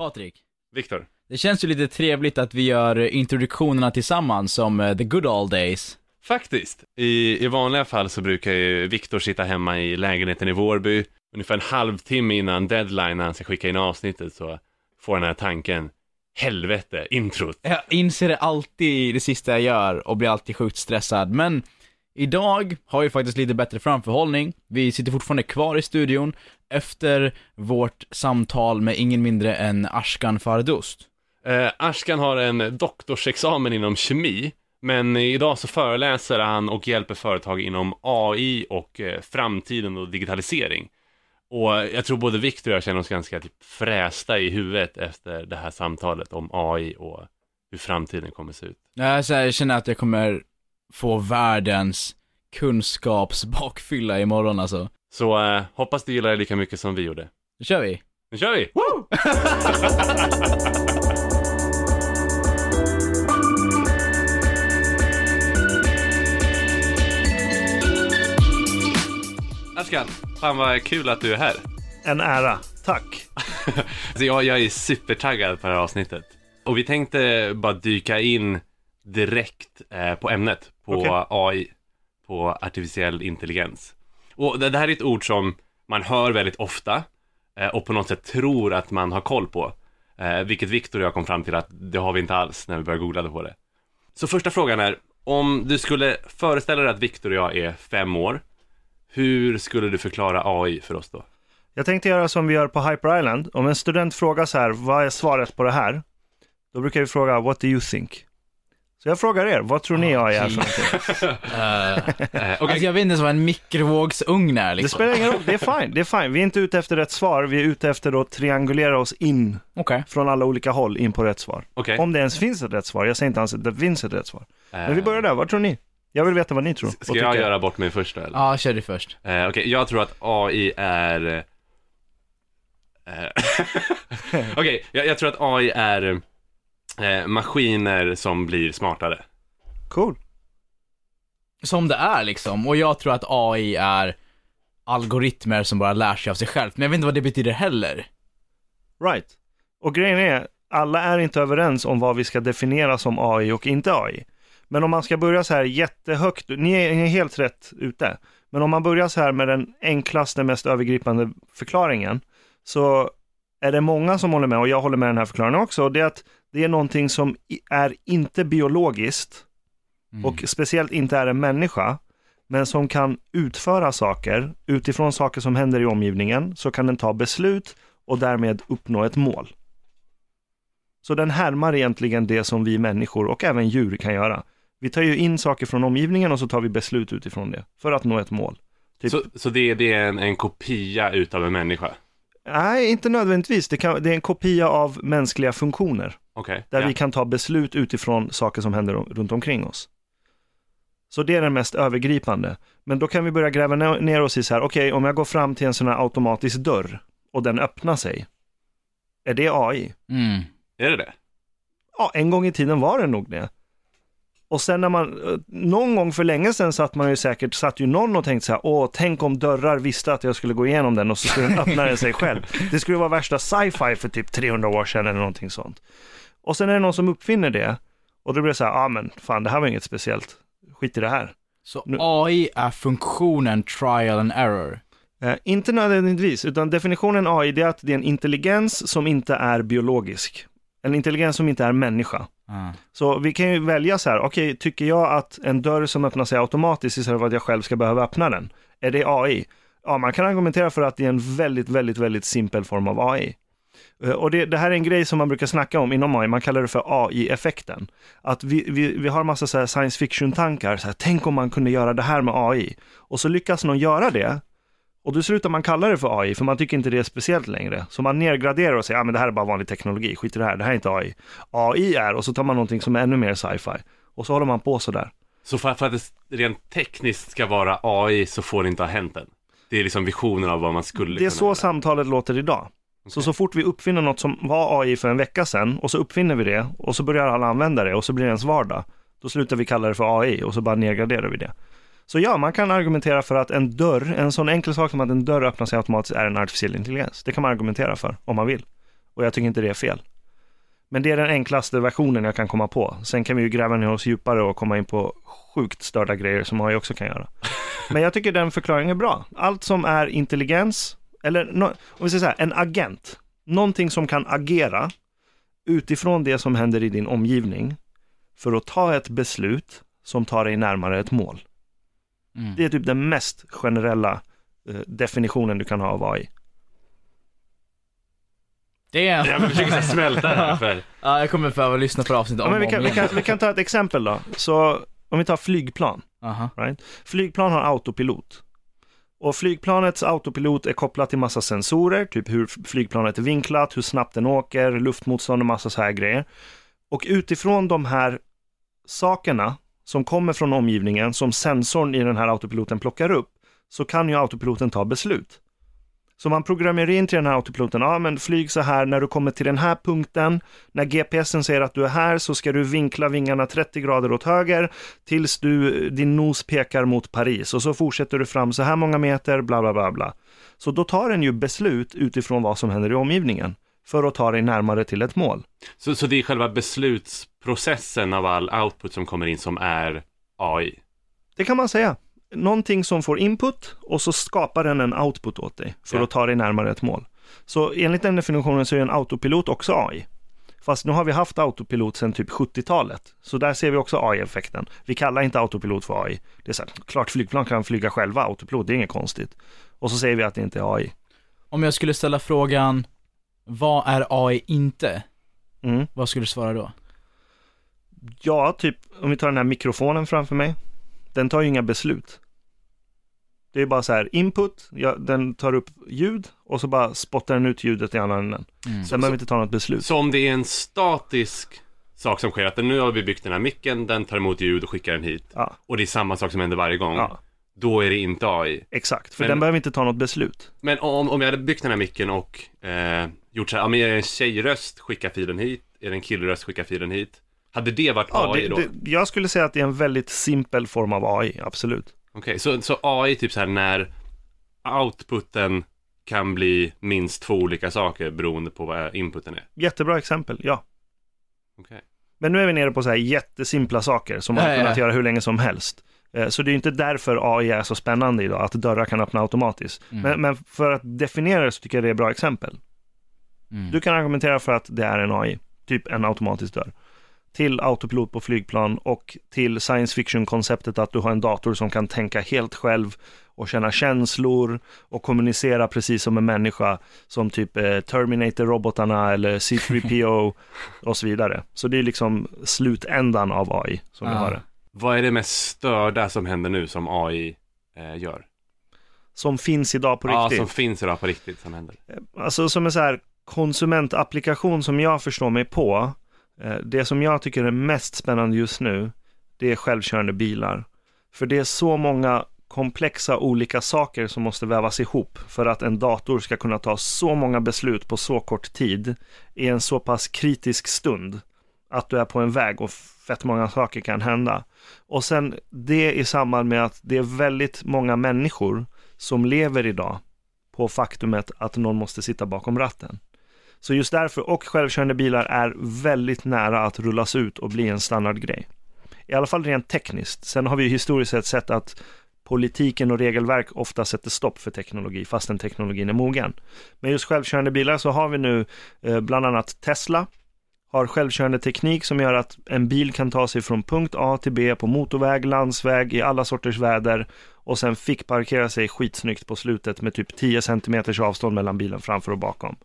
Patrik, Viktor. det känns ju lite trevligt att vi gör introduktionerna tillsammans som eh, the good old days. Faktiskt. I, I vanliga fall så brukar ju Viktor sitta hemma i lägenheten i Vårby. Ungefär en halvtimme innan deadline när han ska skicka in avsnittet så får den här tanken. Helvete, introt. Jag inser det alltid i det sista jag gör och blir alltid sjukt stressad, men idag har vi faktiskt lite bättre framförhållning. Vi sitter fortfarande kvar i studion efter vårt samtal med ingen mindre än Ashkan Fardost. Eh, Ashkan har en doktorsexamen inom kemi. Men idag så föreläser han och hjälper företag inom AI och eh, framtiden och digitalisering. Och jag tror både Viktor och jag känner oss ganska typ frästa i huvudet efter det här samtalet om AI och hur framtiden kommer se ut. Jag så här, jag känner att jag kommer få världens kunskapsbakfylla imorgon alltså. Så eh, hoppas du gillar det lika mycket som vi gjorde. Nu kör vi! Nu kör vi! Ashkan, fan vad kul att du är här. En ära. Tack. Alltså jag, jag är supertaggad på det här avsnittet. Och vi tänkte bara dyka in direkt eh, på ämnet, på Okej. AI, på artificiell intelligens. Och det, här är ett ord som man hör väldigt ofta eh, och på något sätt tror att man har koll på. Eh, vilket Viktor och jag kom fram till att det har vi inte alls när vi började googla på det. Så första frågan är, om du skulle föreställa dig att Viktor och jag är fem år, hur skulle du förklara AI för oss då? Jag tänkte göra som vi gör på Hyper Island. Om en student frågar så här, vad är svaret på det här? Då brukar vi fråga, what do you think? Så jag frågar er, vad tror ni AI är för någonting? Eh, okej, Alltså jag vet inte ens vad en mikrovågsugn är Det liksom. spelar ingen roll, det är fine, det är fine. Vi är inte ute efter rätt svar, vi är ute efter att triangulera oss in Okej. från alla olika håll in på rätt svar. okej. Om det ens finns ett rätt svar, jag säger inte ens att det finns ett rätt svar. Men vi Eh, börjar där, vad tror ni? Jag vill veta vad ni tror. Ska jag göra bort mig först då, eller? Ja, kör du först. Eh, Okej, jag tror att AI är... eh, Okej, jag, jag tror att AI är eh, maskiner som blir smartare. Cool. Som det är liksom, och jag tror att AI är algoritmer som bara lär sig av sig självt, men jag vet inte vad det betyder heller. Right. Och grejen är, alla är inte överens om vad vi ska definiera som AI och inte AI. Men om man ska börja så här jättehögt, ni är, ni är helt rätt ute. Men om man börjar så här med den enklaste, mest övergripande förklaringen, så är det många som håller med, och jag håller med den här förklaringen också, och det är att det är någonting som är inte biologiskt, Mm. och speciellt inte är en människa, men som kan utföra saker utifrån saker som händer i omgivningen, så kan den ta beslut och därmed uppnå ett mål. Så den härmar egentligen det som vi människor och även djur kan göra. Vi tar ju in saker från omgivningen och så tar vi beslut utifrån det för att nå ett mål. Typ- Så, så det, det är en, en kopia utav en människa? Nej, inte nödvändigtvis. Det, kan, det är en kopia av mänskliga funktioner. Okej. Där ja. vi kan ta beslut utifrån saker som händer runt omkring oss. Så det är den mest övergripande. Men då kan vi börja gräva ner- oss i så här, okej, om jag går fram till en sån här automatisk dörr och den öppnar sig. Är det AI? Mm. Är det det? Ja, en gång i tiden var det nog det. Och sen när man, eh, någon gång för länge sedan satt man ju säkert, satt ju någon och tänkte så här, åh, tänk om dörrar visste att jag skulle gå igenom den och så skulle den öppna den sig själv. Det skulle vara värsta sci-fi för typ 300 år sedan eller någonting sånt. Och sen är det någon som uppfinner det och då blir det så här, ja ah, men fan det här var inget speciellt, skit i det här. Så Nu- AI är funktionen trial and error. Eh, inte nödvändigtvis, utan definitionen AI det är att det är en intelligens som inte är biologisk. En intelligens som inte är människa. Ah. Så vi kan ju välja så här, okej, tycker jag att en dörr som öppnar sig automatiskt istället för att jag själv ska behöva öppna den, är det AI? Ja, man kan argumentera för att det är en väldigt, väldigt, väldigt simpel form av AI. Eh, Och det, det här är en grej som man brukar snacka om inom AI, man kallar det för AI-effekten. Att vi, vi, vi har massa så science fiction-tankar, så här, tänk om man kunde göra det här med AI. Och så lyckas någon göra det, och då slutar man kalla det för AI, för man tycker inte det är speciellt längre. Så man nedgraderar och säger, ja men det här är bara vanlig teknologi, skit i det här, det här är inte AI. AI är, och så tar man någonting som är ännu mer sci-fi. Och så håller man på sådär. Så för, för att det rent tekniskt ska vara AI så får det inte ha hänt än? Det är liksom visionen av vad man skulle Det är kunna så göra. samtalet låter idag. Så Okej. så fort vi uppfinner något som var AI för en vecka sedan, och så uppfinner vi det, och så börjar alla använda det, och så blir det ens vardag. Då slutar vi kalla det för AI, och så bara nedgraderar vi det. Så ja, man kan argumentera för att en dörr, en sån enkel sak som att en dörr öppnar sig automatiskt är en artificiell intelligens. Det kan man argumentera för, om man vill. Och jag tycker inte det är fel. Men det är den enklaste versionen jag kan komma på. Sen kan vi ju gräva ner oss djupare och komma in på sjukt störda grejer som AI också kan göra. Men jag tycker den förklaringen är bra. Allt som är intelligens, eller no, om vi säger så här, en agent. Någonting som kan agera utifrån det som händer i din omgivning för att ta ett beslut som tar dig närmare ett mål. Mm. Det är typ den mest generella eh, definitionen du kan ha av AI. Det är... Jag försöker smälta det här för... Ja, jag kommer behöva lyssna på avsnittet Ja, om men vi, kan, om vi, kan, vi kan ta ett exempel då. Så om vi tar flygplan. Aha. Flygplan har autopilot. Och flygplanets autopilot är kopplat till massa sensorer, typ hur flygplanet är vinklat, hur snabbt den åker, luftmotstånd och massa så här grejer. Och utifrån de här sakerna som kommer från omgivningen, som sensorn i den här autopiloten plockar upp, så kan ju autopiloten ta beslut. Så man programmerar in till den här autopiloten, ja men flyg så här, när du kommer till den här punkten, när GPSen säger att du är här så ska du vinkla vingarna 30 grader åt höger tills du, din nos pekar mot Paris och så fortsätter du fram så här många meter, bla bla bla bla. Så då tar den ju beslut utifrån vad som händer i omgivningen för att ta dig närmare till ett mål. Så, så det är själva beslutsprocessen av all output som kommer in som är AI? Det kan man säga. Någonting som får input och så skapar den en output åt dig för Ja. att ta dig närmare ett mål. Så enligt den definitionen så är en autopilot också AI. Fast nu har vi haft autopilot sedan typ 70-talet. Så där ser vi också AI-effekten. Vi kallar inte autopilot för AI. Det är så här, klart flygplan kan flyga själva, autopilot, det är inget konstigt. Och så säger vi att det inte är AI. Om jag skulle ställa frågan, vad är AI inte? Mm. Vad skulle du svara då? Ja, typ om vi tar den här mikrofonen framför mig. Den tar ju inga beslut. Det är bara så här input, ja, den tar upp ljud och så bara spottar den ut ljudet i andra änden. Mm. Sen behöver vi inte ta något beslut. Så om det är en statisk sak som sker, att nu har vi byggt den här micken, den tar emot ljud och skickar den hit. Ja, Och det är samma sak som händer varje gång. ja, Då är det inte AI. exakt. För Men- den behöver inte ta något beslut. Men om, om jag hade byggt den här micken och eh, gjort så här, ja men är det en tjejröst, skicka filen hit. Är det en killröst, skicka filen hit. Hade det varit Ja, AI det, då? det, jag skulle säga att det är en väldigt simpel form av AI, absolut. Okej, så, så AI typ så här när outputen kan bli minst två olika saker beroende på vad inputen är. Jättebra exempel, ja. Okej. Men nu är vi nere på så här jättesimpla saker som man har kunnat göra hur länge som helst. Eh, Så det är ju inte därför AI är så spännande idag, att dörrar kan öppna automatiskt. Mm. Men, men för att definiera det så tycker jag det är ett bra exempel. Mm. Du kan argumentera för att det är en AI, typ en automatisk dörr. Till autopilot på flygplan och till science fiction-konceptet att du har en dator som kan tänka helt själv och känna känslor och kommunicera precis som en människa som typ eh, Terminator-robotarna eller C3PO och så vidare. Så det är liksom slutändan av AI som vi Ah. har det. Vad är det mest störda som händer nu som AI eh, gör? Som finns idag på Ja, riktigt. som finns idag på riktigt som händer. Alltså som en så här konsumentapplikation som jag förstår mig på, eh, Eh, det som jag tycker är mest spännande just nu, det är självkörande bilar. För det är så många komplexa olika saker som måste vävas ihop för att en dator ska kunna ta så många beslut på så kort tid i en så pass kritisk stund att du är på en väg och fett många saker kan hända. Och sen det i samband med att det är väldigt många människor som lever idag på faktumet att någon måste sitta bakom ratten. Så just därför, och självkörande bilar är väldigt nära att rullas ut och bli en standardgrej. I alla fall rent tekniskt. Sen har vi ju historiskt sett sett att politiken och regelverk ofta sätter stopp för teknologi fastän teknologin är mogen. Men just självkörande bilar så har vi nu eh, bland annat Tesla har självkörande teknik som gör att en bil kan ta sig från punkt A till B på motorväg, landsväg, i alla sorters väder och sen fick parkera sig skitsnyggt på slutet med typ 10 cm avstånd mellan bilen framför och bakom.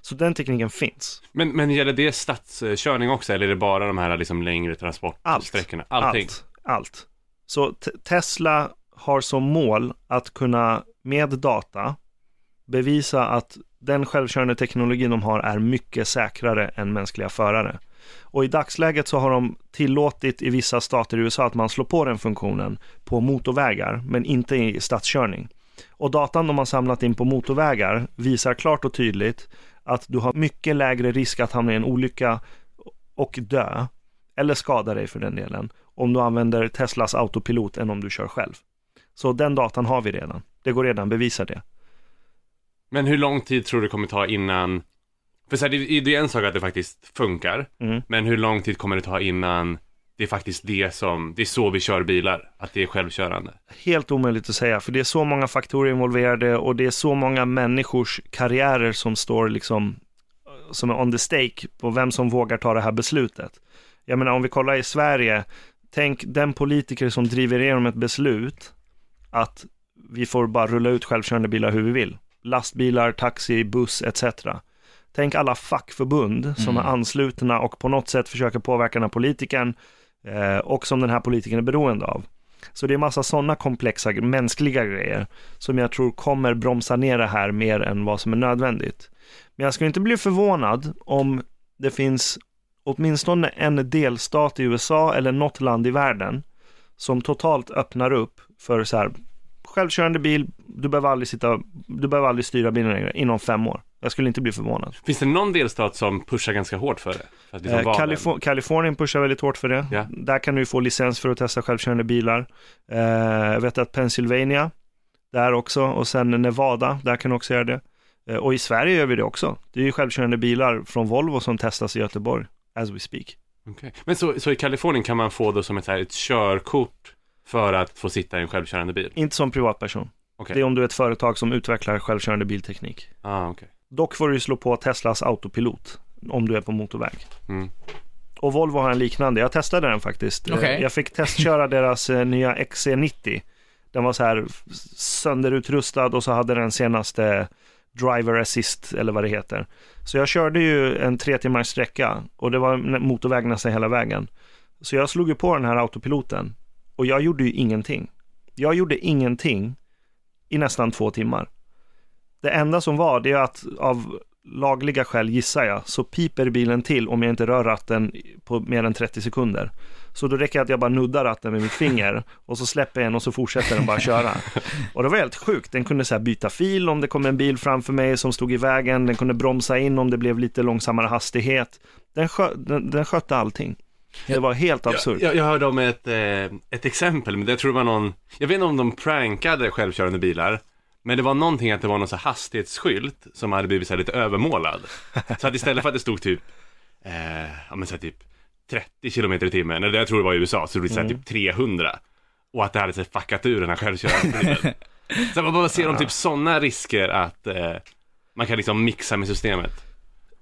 Så den tekniken finns. Men, men gäller det stadskörning också eller är det bara de här liksom längre transportsträckorna? Allting? Allt. Allt. Så Tesla har som mål att kunna med data bevisa att den självkörande teknologin de har är mycket säkrare än mänskliga förare. Och i dagsläget så har de tillåtit i vissa stater i USA att man slår på den funktionen på motorvägar, men inte i stadskörning. Och datan de har samlat in på motorvägar visar klart och tydligt att du har mycket lägre risk att hamna i en olycka och dö, eller skada dig för den delen, om du använder Teslas autopilot än om du kör själv. Så den datan har vi redan. Det går redan att bevisa det. Men hur lång tid tror du det kommer ta innan För så här, det, det är en sak att det faktiskt funkar, Mm. men hur lång tid kommer det ta innan det är faktiskt det som, det är så vi kör bilar, att det är självkörande? Helt omöjligt att säga, för det är så många faktorer involverade och det är så många människors karriärer som står liksom som är on the stake på vem som vågar ta det här beslutet. Jag menar om vi kollar i Sverige, tänk den politiker som driver igenom ett beslut att vi får bara rulla ut självkörande bilar hur vi vill. Lastbilar, taxi, buss etc. Tänk alla fackförbund som Mm. är anslutna och på något sätt försöker påverka den här politikern eh, och som den här politikern är beroende av. Så det är massa sådana komplexa mänskliga grejer som jag tror kommer bromsa ner det här mer än vad som är nödvändigt. Men jag skulle inte bli förvånad om det finns åtminstone en delstat i USA eller något land i världen som totalt öppnar upp för så här självkörande bil, du behöver aldrig sitta, du behöver aldrig styra bilen längre inom fem år. Jag skulle inte bli förvånad. Finns det någon delstat som pushar ganska hårt för det? För att liksom Eh, vara den? Kalif- Kalifornien pushar väldigt hårt för det. Ja. Där kan du få licens för att testa självkörande bilar. Eh, jag vet att Pennsylvania, där också, och sen Nevada, där kan du också göra det. Eh, och i Sverige gör vi det också. Det är ju självkörande bilar från Volvo som testas i Göteborg, as we speak. Okej. Men så, så i Kalifornien kan man få det som ett, här, ett körkort för att få sitta i en självkörande bil? Inte som privatperson. Okej. Det är om du är ett företag som utvecklar självkörande bilteknik. Ah, okej. Dock får du slå på Teslas autopilot om du är på motorväg. Mm. Och Volvo har en liknande, jag testade den faktiskt. Eh, Jag fick testköra deras eh, nya XC90. Den var så här sönderutrustad och så hade den senaste driver assist eller vad det heter. Så jag körde ju en tre timmars sträcka och det var motorväg nästan hela vägen. Så jag slog ju på den här autopiloten och jag gjorde ju ingenting. Jag gjorde ingenting i nästan två timmar. Det enda som var det är att av lagliga skäl gissar jag, så piper bilen till om jag inte rör ratten på mer än 30 sekunder. Så då räcker det att jag bara nuddar ratten med mitt finger och så släpper jag den och så fortsätter den bara köra. Och det var helt sjukt, den kunde så här byta fil om det kom en bil framför mig som stod i vägen, den kunde bromsa in om det blev lite långsammare hastighet. Den, skö den, den skötte allting. Det var helt absurt. Jag, jag hörde om ett, eh, ett exempel, men det tror det var någon, jag vet inte om de prankade självkörande bilar, men det var någonting att det var någon så här hastighetsskylt som hade blivit så här lite övermålad. Så att istället för att det stod typ, eh, ja men så här typ 30 kilometer i timmen, eller jag tror det var i USA, så det blev så här Mm. typ 300. Och att det hade så här fuckat ur den här självkörande bilen. så man bara ser om typ sådana risker att eh, man kan liksom mixa med systemet.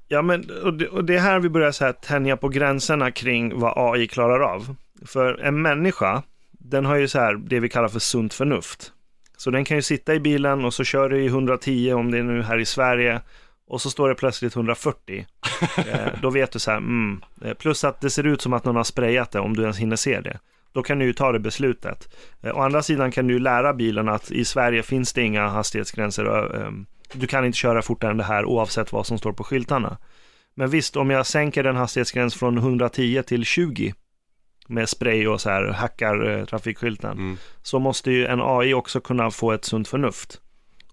Ja, men och det, och det är här vi börjar så här tänja på gränserna kring vad AI klarar av. För en människa, den har ju så här det vi kallar för sunt förnuft. Så den kan ju sitta i bilen och så kör du i 110 om det är nu här i Sverige och så står det plötsligt 140. eh, då vet du så här, mm. Eh, Plus att det ser ut som att någon har sprayat det om du ens hinner se det. Då kan du ju ta det beslutet. Eh, å andra sidan kan du ju lära bilen att i Sverige finns det inga hastighetsgränser. Du kan inte köra fortare än det här oavsett vad som står på skyltarna. Men visst, om jag sänker den hastighetsgräns från 110 till 20 med spray och så här hackar eh, trafikskylten Mm. så måste ju en AI också kunna få ett sunt förnuft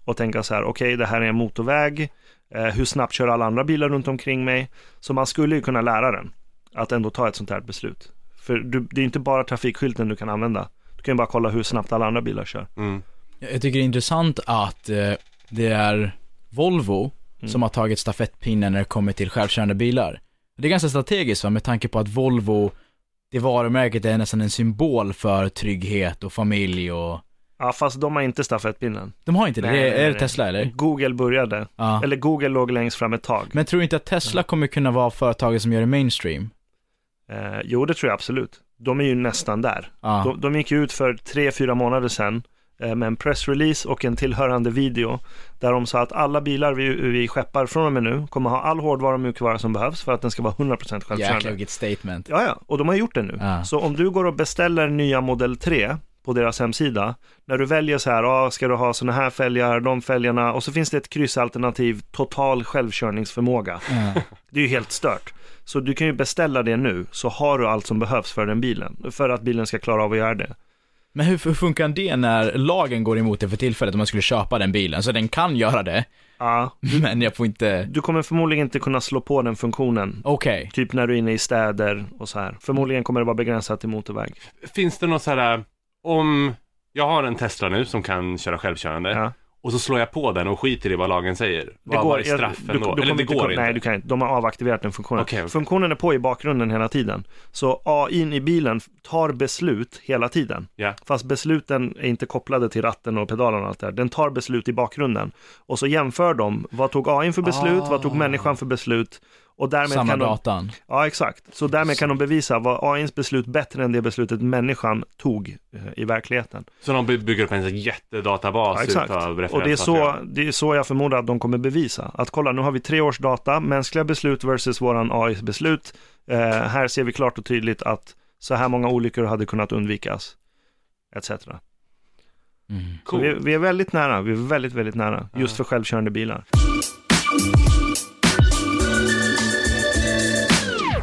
och tänka så här, okej, det här är en motorväg, eh, hur snabbt kör alla andra bilar runt omkring mig? Så man skulle ju kunna lära den att ändå ta ett sånt här beslut. För du, det är inte bara trafikskylten du kan använda. Du kan ju bara kolla hur snabbt alla andra bilar kör. Mm. Jag tycker det är intressant att eh, det är Volvo Mm. som har tagit stafettpinnen när det kommer till självkörande bilar. Det är ganska strategiskt va, med tanke på att Volvo, det varumärket är nästan en symbol för trygghet och familj och... Ja, fast de har inte stafettpinnen. De har inte det, Nej, det är, nej, är det. Tesla eller? Google började, Ja. eller Google låg längst fram ett tag. Men tror du inte att Tesla kommer kunna vara företaget som gör det mainstream? Eh, jo, det tror jag absolut. De är ju nästan där. Ja. De, de gick ut för tre, fyra månader sedan med en pressrelease och en tillhörande video där de sa att alla bilar vi, vi skeppar från och med nu kommer ha all hårdvara och mjukvara som behövs för att den ska vara 100% Jäklar självkörande. vilket statement. Ja, ja, och de har gjort det nu. Ja. Så om du går och beställer nya Model 3 på deras hemsida, när du väljer så här, ah, ska du ha såna här fälgar, de fälgarna, och så finns det ett kryssalternativ, total självkörningsförmåga. Ja. Det är ju helt stört. Så du kan ju beställa det nu, så har du allt som behövs för den bilen, för att bilen ska klara av att göra det. Men hur, hur funkar det när lagen går emot det för tillfället om man skulle köpa den bilen? Så den kan göra det, Ja, men jag får inte... du kommer förmodligen inte kunna slå på den funktionen, Okej. typ när du är inne i städer och så här. Förmodligen kommer det vara begränsat till motorväg. Finns det något så här, om jag har en Tesla nu som kan köra självkörande Ja. Och så slår jag på den och skiter i vad lagen säger. Vad var är jag- straffen då? Eller det går inte? Nej, du kan inte. De har avaktiverat den funktionen. Okej, okej. Funktionen är på i bakgrunden hela tiden. Så AIn i bilen tar beslut hela tiden. Ja. Fast besluten är inte kopplade till ratten och pedalen och allt det där. Den tar beslut i bakgrunden. Och så jämför de, vad tog AIn för beslut, vad tog Ah. människan för beslut? Och därmed Samma kan de, datan. Ja, exakt. Så därmed kan de bevisa var AIns beslut bättre än det beslutet människan tog eh, i verkligheten. Så de by- bygger upp en jättedatabas Ja, exakt. utav Och det är, så, det är så jag förmodar att de kommer bevisa. Att kolla, nu har vi tre års data, mänskliga beslut versus våran AIs beslut. Eh, här ser vi klart och tydligt att så här många olyckor hade kunnat undvikas. Etc. Mm. Så vi, Cool. vi är väldigt nära, vi är väldigt, väldigt nära. Just för självkörande bilar.